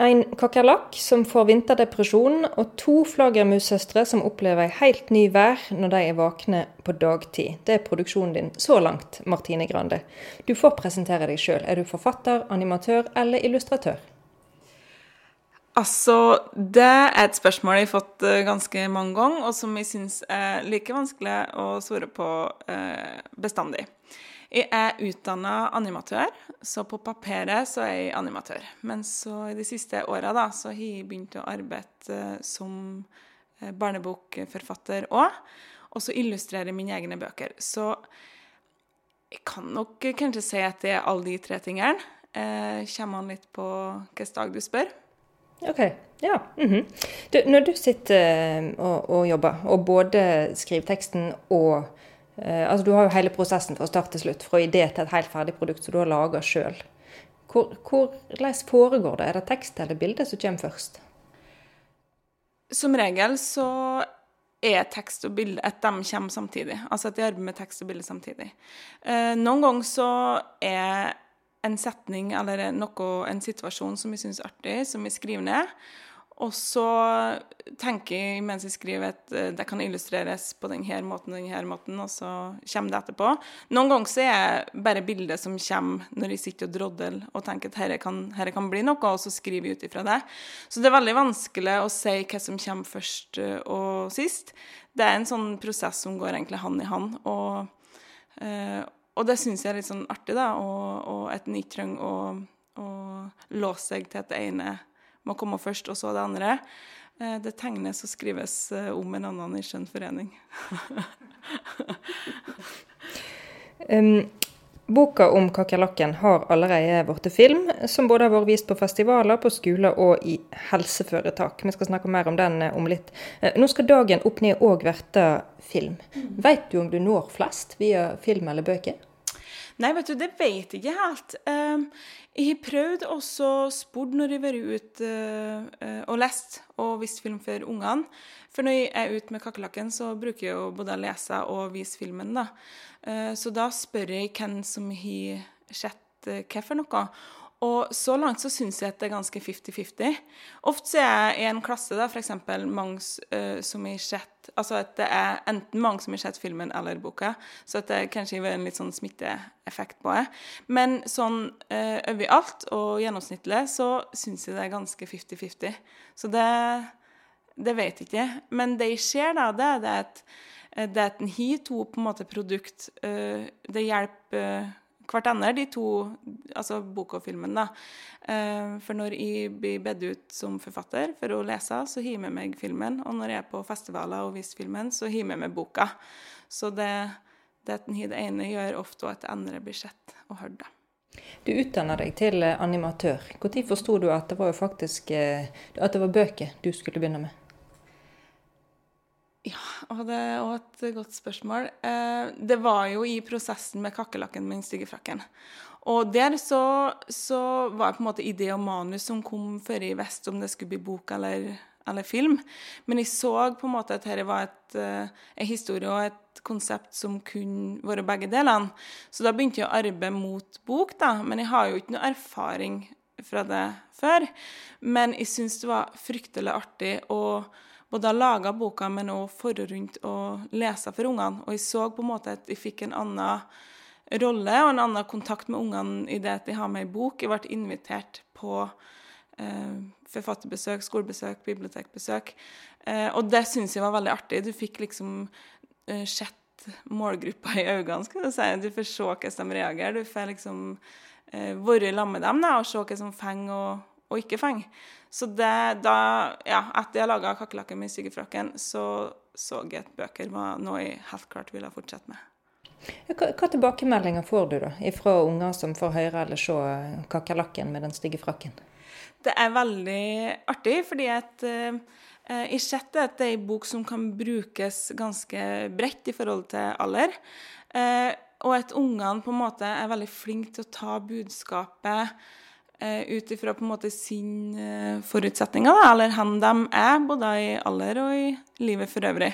En kakerlakk som får vinterdepresjon, og to flaggermussøstre som opplever ei helt ny vær når de er våkne på dagtid. Det er produksjonen din så langt, Martine Grande. Du får presentere deg sjøl. Er du forfatter, animatør eller illustratør? Altså, det er et spørsmål jeg har fått eh, ganske mange ganger, og som jeg syns er like vanskelig å svare på eh, bestandig. Jeg er utdanna animatør, så på papiret så er jeg animatør. Men så i de siste åra har jeg begynt å arbeide eh, som eh, barnebokforfatter òg. Og så illustrerer mine egne bøker. Så jeg kan nok kanskje si at det er alle de tre tingene. Eh, kommer an litt på hvilken dag du spør. OK. Ja. Mm -hmm. du, når du sitter eh, og, og, jobber, og både skriver teksten og Eh, altså Du har jo hele prosessen fra start til slutt, fra idé til et helt ferdig produkt som du har laga sjøl. Hvordan foregår det? Er det tekst eller bilde som kommer først? Som regel så er tekst og bilde at de kommer samtidig. Altså at de arbeider med tekst og bilde samtidig. Eh, noen ganger så er en setning eller noe, en situasjon som jeg syns er artig, som jeg skriver ned. Og så tenker jeg mens jeg skriver at eh, det kan illustreres på denne måten og denne måten, og så kommer det etterpå. Noen ganger så er det bare bildet som kommer når jeg sitter og drodler og tenker at dette kan, kan, bli noe, og så skriver jeg ut ifra det. Så det er veldig vanskelig å si hva som kommer først eh, og sist. Det er en sånn prosess som går egentlig hand i hand. og, eh, og det syns jeg er litt sånn artig, da, og, og at en ikke trenger å, å låse seg til at det ene må komme først, og så det andre. Eh, det tegnes og skrives eh, om en annen i skjønn forening. um, boka om kakerlakken har allerede blitt film, som både har vært vist på festivaler, på skoler og i helseforetak. Vi skal snakke mer om den eh, om litt. Nå skal dagen opp ned òg bli film. Mm. Vet du om du når flest via film eller bøker? Nei, vet du, det vet jeg ikke helt. Ehm, jeg har prøvd også spurt når jeg har vært ute uh, og lest og vist film for ungene. For når jeg er ute med kakerlakken, så bruker jeg å både lese og vise filmen. da. Uh, så da spør jeg hvem som har sett uh, hva for noe. Og så langt så syns jeg at det er ganske 50-50. Ofte så er jeg i en klasse, da, f.eks. mange uh, som har sett Altså at det er enten mange som har sett filmen eller boka, så at det kanskje gir en litt sånn smitteeffekt på det. Men sånn uh, overalt og gjennomsnittlig så syns jeg det er ganske 50-50. Så det, det vet jeg ikke. Men det jeg ser, da, det er at eh, det at en har to på en måte produkt, uh, det hjelper hverandre, de to, altså boka og filmen. da. Eh, for når jeg blir bedt ut som forfatter for å lese, så har jeg meg filmen. Og når jeg er på festivaler og viser filmen, så har jeg meg boka. Så det, det at det ene gjør ofte at det andre blir sett og hørt. da. Du utdanna deg til animatør. Når forsto du at det var faktisk eh, at det var bøker du skulle begynne med? Ja, og det er også et godt spørsmål. Eh, det var jo i prosessen med kakerlakken med den stygge frakken. Og der så, så, var det på en måte idé og manus som kom før jeg visste om det skulle bli bok eller, eller, film. Men jeg så på en måte at dette var et, uh, en historie og et konsept som kunne være begge delene. Så da begynte jeg å arbeide mot bok, da. Men jeg har jo ikke noe erfaring fra det før. Men jeg syns det var fryktelig artig å både laga boka, men òg forå rundt og lese for ungene. Og jeg så på en måte at jeg fikk en annen rolle og en annen kontakt med ungene i det at de har med ei bok. Jeg ble invitert på eh, forfatterbesøk, skolebesøk, bibliotekbesøk. Eh, og det syns jeg var veldig artig. Du fikk liksom eh, sett målgruppa i øynene, skal du si. Du får se hvordan de reagerer. Du får liksom eh, være sammen med dem da, og se hva som fenger og ikke fenge. Så det, da, ja, etter jeg laga 'Kakerlakken med sykefrakken', så så jeg at bøker var noe jeg helt klart ville fortsette med. Hva, hva tilbakemeldinger får du da, fra unger som får høre eller se kakerlakken med den stygge frakken? Det er veldig artig, fordi at uh, jeg setter at det er en bok som kan brukes ganske bredt i forhold til alder. Uh, og at ungene på en måte er veldig flinke til å ta budskapet eh, ut ifra på en måte sin eh, forutsetninger, da, eller hvor de er, både i alder og i livet for øvrig.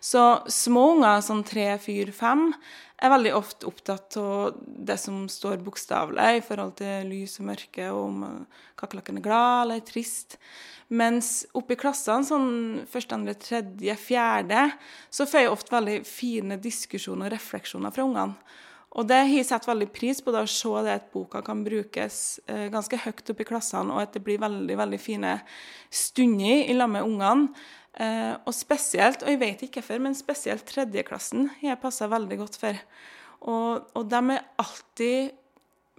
Så små unger, sånn tre, fire, fem, er veldig ofte opptatt av det som står bokstavelig i forhold til lys og mørke, og om kakerlakken er glad eller trist. Mens oppe i klassene, sånn første, andre, tredje, fjerde, så får jeg ofte veldig fine diskusjoner og refleksjoner fra ungene. Og det har jeg sett veldig pris på, da, å se det at boka kan brukes eh, ganske høyt opp i klassene, og at det blir veldig veldig fine stunder i lag med ungene. Eh, og spesielt, og jeg vet ikke hvorfor, men spesielt tredjeklassen har jeg passa veldig godt for. Og, og, de er alltid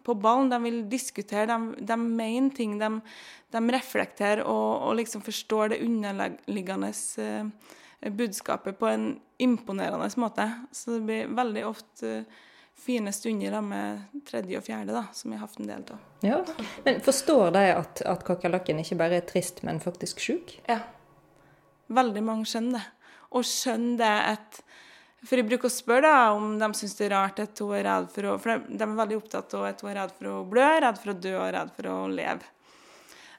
på ballen. De vil diskutere, de, de mener ting. De, de reflekterer og, og, liksom forstår det underliggende eh, budskapet på en imponerende måte. Så det blir veldig ofte eh, fine stunder da, med tredje og fjerde, da, som jeg har hatt en del av. Ja, Men forstår de at, at kakerlakken ikke bare er trist, men faktisk sjuk? Ja. Veldig mange skjønner det. Og skjønner det at For jeg bruker å spørre da, om de syns det er rart at hun er redd for å For de er veldig opptatt av at hun er redd for å blø, redd for å dø og redd for å leve.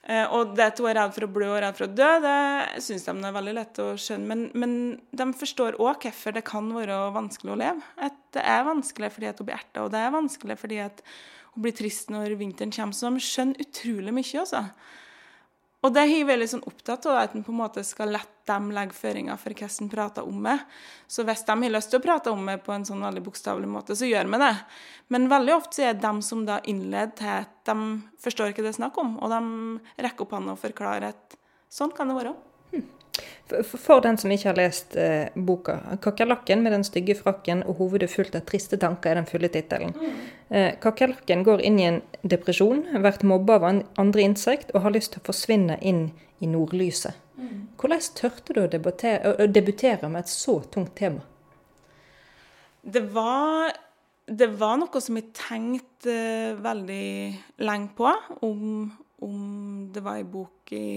Eh, og det at hun er redd for å blø og redd for å dø, det syns de er veldig lett å skjønne. Men, men de forstår òg hvorfor det kan være vanskelig å leve. At det er vanskelig fordi at hun blir erta, og det er vanskelig fordi at hun blir trist når vinteren kommer. Så de skjønner utrolig mye, altså. Og det er jeg veldig sånn opptatt av, at en på en måte skal la dem legge føringer for hvordan en prater om det. Så hvis de har lyst til å prate om det på en sånn veldig bokstavelig måte, så gjør vi det. Men veldig ofte er det dem som da innleder til at de forstår ikke det er snakk om, og de rekker opp hånda og forklarer at sånn kan det være. For den som ikke har lest eh, boka, 'Kakerlakken med den stygge frakken og hovedet fullt av triste tanker' er den fulle tittelen. Mm. Eh, kakerlakken går inn i en depresjon, vært mobba av andre insekt og har lyst til å forsvinne inn i nordlyset. Mm. Hvordan tørte du å debutere, med et så tungt tema? Det var, det var noe som jeg tenkte veldig lenge på, om, om det var ei bok i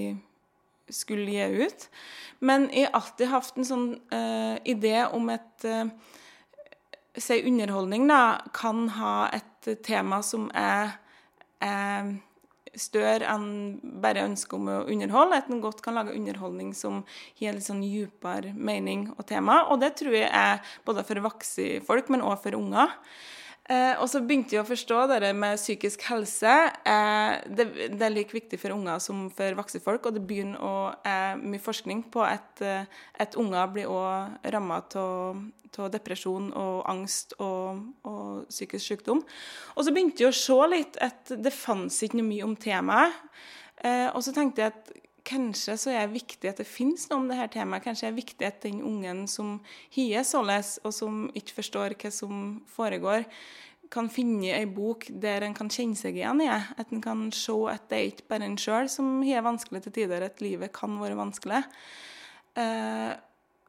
skulle gi ut. Men jeg har alltid hatt en sånn uh, idé om et uh, Si underholdning, da, kan ha et tema som er, er større enn bare ønsket om å underholde. At en godt kan lage underholdning som har litt sånn dypere mening og tema. Og det tror jeg er både for voksne folk, men også for unger. Eh, og så begynte jeg å forstå det med psykisk helse. Eh, det, det, er like viktig for unger som for voksne folk, og det begynner å eh, mye forskning på at, eh, at unger blir òg ramma av depresjon og angst og, og, psykisk sykdom. Og så begynte jeg å se litt at det fantes ikke noe mye om temaet. Eh, og så tenkte jeg at kanskje så er det viktig at det finnes noe om dette temaet. Kanskje det er viktig at den ungen som hier således, og som ikke forstår hva som foregår, kan finne ei bok der en kan kjenne seg igjen i. At en kan se at det er ikke bare en sjøl som har vanskelig til tider, at livet kan være vanskelig. Uh,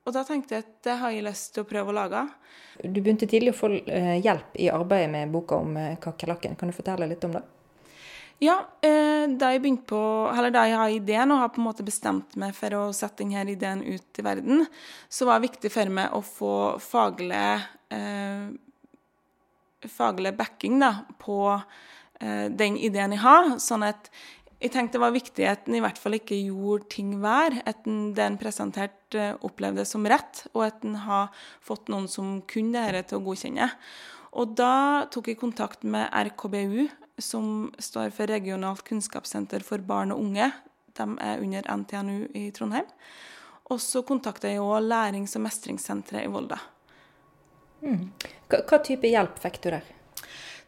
og da tenkte jeg at det har jeg lyst til å prøve å lage. Du begynte tidlig å få eh, hjelp i arbeidet med boka om eh, kakerlakken. Kan du fortelle litt om det? Ja, eh, da jeg begynte på, eller da jeg har ideen og har på en måte bestemt meg for å sette denne ideen ut i verden, så var det viktig for meg å få faglig eh, faglig backing da, på eh, den ideen jeg har. Sånn at jeg tenkte det var viktig at en i hvert fall ikke gjorde ting hver. At en, det en presenterte, eh, opplevde som rett, og at en har fått noen som kunne dette til å godkjenne. Og da tok jeg kontakt med RKBU, som står for Regionalt kunnskapssenter for barn og unge. De er under NTNU i Trondheim. Og så kontakter jeg òg Lærings- og mestringssenteret i Volda. Mm. Hva, type hjelp fikk du der?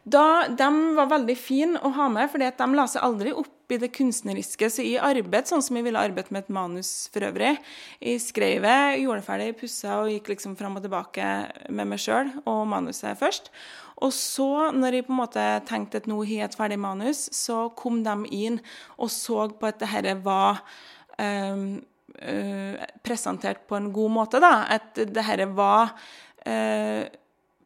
Da, de var veldig fine å ha med, for de la seg aldri opp i det kunstneriske. Så jeg arbeidet sånn som jeg ville arbeidet med et manus for øvrig. Jeg skrev det, gjorde det ferdig, pussa og gikk liksom fram og tilbake med meg sjøl og manuset først. Og så, når jeg på en måte tenkte at nå har jeg et ferdig manus, så kom de inn og så på at dette var um, uh, presentert på en god måte. da, At dette var uh,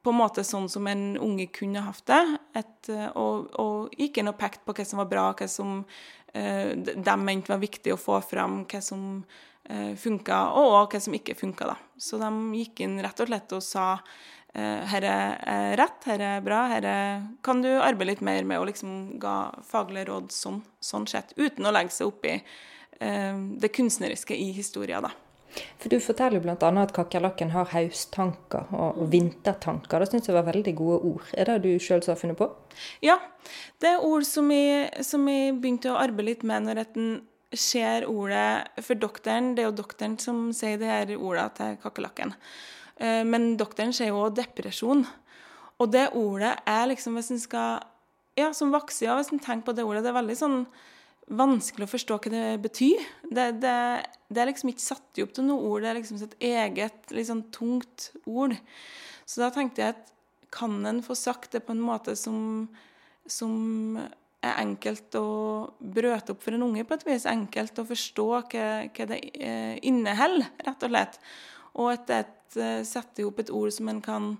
på en måte sånn som en unge kunne hatt det. Et, eh, og, og gikk inn og pekte på hva som var bra, hva som eh, de mente var viktig å få fram, hva som eh, funka, og hva som ikke funka. Så de gikk inn rett og slett og sa her er rett, her er bra, her er, kan du arbeide litt mer med å liksom ga faglige råd sånn, sånn sett, uten å legge seg opp i eh, det kunstneriske i historien, da. For Du forteller jo bl.a. at kakerlakken har høsttanker og, og vintertanker. Det syns jeg var veldig gode ord. Er det du sjøl som har funnet på? Ja, det er ord som jeg, som jeg begynte å arbeide litt med når en ser ordet For doktoren, det er jo doktoren som sier de her ordene til kakerlakken. Eh, men doktoren sier jo depresjon. Og det ordet er liksom, hvis en skal Ja, som vokser, hvis en tenker på det ordet, det er veldig sånn vanskelig å forstå hva det betyr. Det, det, det er liksom ikke satt opp til noe ord, det er liksom et eget, litt sånn tungt ord. Så da tenkte jeg at kan en få sagt det på en måte som, som er enkelt å brøte opp for en unge, på et vis. Enkelt å forstå hva, hva det eh, inneholder, rett og slett. Og at det eh, setter opp et ord som en kan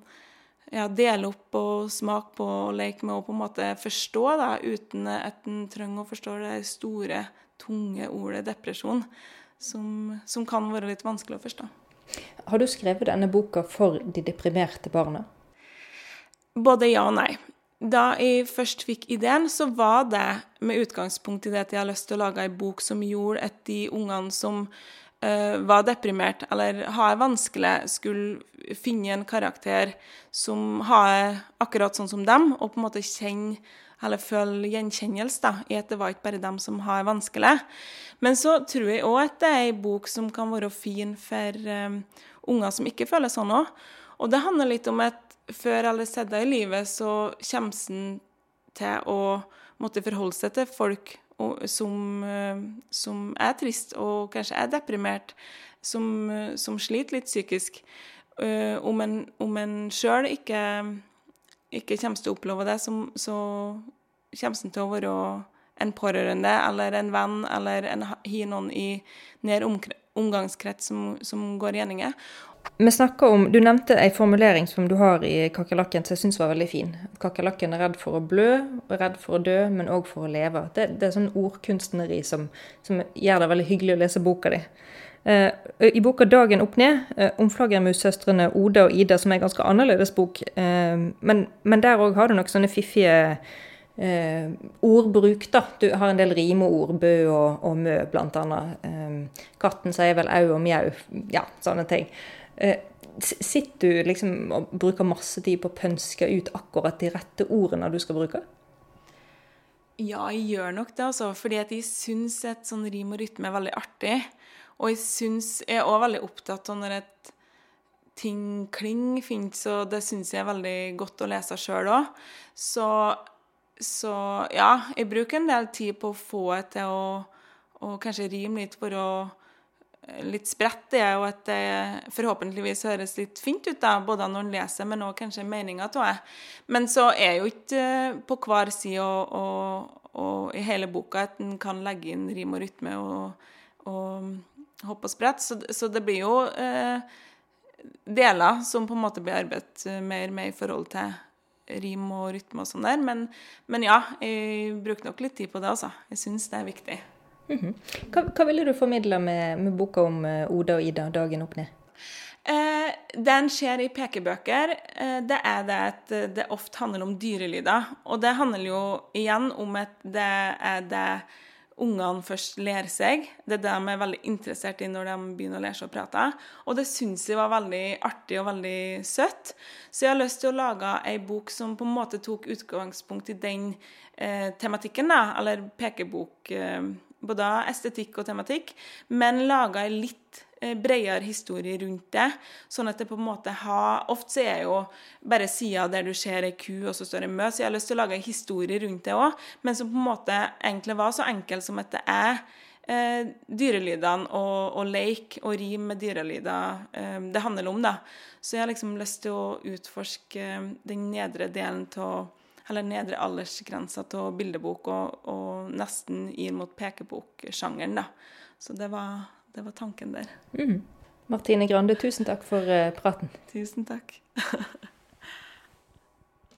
ja, dele opp og smake på og leke med og på en måte forstå, da, uten at en trenger å forstå det store, tunge ordet depresjon, som, som, kan være litt vanskelig å forstå. Har du skrevet denne boka for de deprimerte barna? Både ja og nei. Da jeg først fikk ideen, så var det med utgangspunkt i det at jeg har lyst til å lage ei bok som gjorde at de ungene som var deprimert eller har vanskelig, skulle finne en karakter som har akkurat sånn som dem, og på en måte kjenne eller føle gjenkjennelse da, i at det var ikke bare dem som har vanskelig. Men så tror jeg òg at det er ei bok som kan være fin for um, unger som ikke føler sånn òg. Og det handler litt om at før eller siden i livet så kommer en til å måtte forholde seg til folk som, eh, som, er trist og kanskje er deprimert, som, eh, som sliter litt psykisk. Eh, om en, om en sjøl ikke, ikke kommer til å oppleve det, så, så kommer en til å være en pårørende eller en venn eller en, har noen i nær omgangskrets som, som går gjenninger. Vi snakker om, Du nevnte en formulering som du har i kakerlakken som jeg syns var veldig fin. Kakerlakken er redd for å blø, og redd for å dø, men òg for å leve. Det, det er sånn ordkunstneri som, som, gjør det veldig hyggelig å lese boka di. Uh, I boka 'Dagen opp ned' uh, om flaggermussøstrene Oda og Ida, som er en ganske annerledes bok, uh, men, men, der òg har du nok sånne fiffige uh, ordbruk, da. Du har en del rimeord, bø og, og mø, blant annet. katten sier vel au og mjau, ja, sånne ting. Eh, sitter du liksom og bruker masse tid på å pønske ut akkurat de rette ordene du skal bruke? Ja, jeg gjør nok det, altså. Fordi at jeg syns et sånn rim og rytme er veldig artig. Og jeg syns Jeg er òg veldig opptatt av når et ting klinger fint, så det syns jeg er veldig godt å lese sjøl òg. Så, så, ja, jeg bruker en del tid på å få det til å, å kanskje rime litt for å litt spredt, det er jo at det forhåpentligvis høres litt fint ut, da, både når en leser, men òg kanskje meninga av det. Men så er jo ikke eh, på hver side og, og, og, i hele boka at en kan legge inn rim og rytme og, og hoppe og sprette. Så, så, det blir jo eh, deler som på en måte blir arbeidet eh, mer med i forhold til rim og rytme og sånn der. Men, men, ja, jeg bruker nok litt tid på det, altså. Jeg syns det er viktig. Mhm. hva, hva, ville du formidle med, med boka om uh, Oda og Ida, 'Dagen opp ned'? Eh, den skjer i pekebøker. Eh, det er det at det ofte handler om dyrelyder. Og det handler jo igjen om at det er det ungene først ler seg. Det er det de er veldig interessert i når de begynner å lære seg å prate. Og det syns jeg var veldig artig og veldig søtt. Så jeg har lyst til å lage ei bok som på en måte tok utgangspunkt i den eh, tematikken, da. Eller pekebok. Eh, både estetikk og tematikk, men laga ei litt eh, bredere historie rundt det. Sånn at det på en måte har Ofte så er jo bare sida der du ser ei ku, og så står det mø. Så jeg har lyst til å lage ei historie rundt det òg, men som på en måte egentlig var så enkel som at det er eh, dyrelydene og, og leik og rim med dyrelyder eh, det handler om, da. Så jeg har liksom lyst til å utforske den nedre delen av eller nedre aldersgrensa av bildebok, og, og, nesten gir mot pekeboksjangeren. da. Så det var, det var tanken der. Mm. Martine Grande, tusen takk for uh, praten. Tusen takk.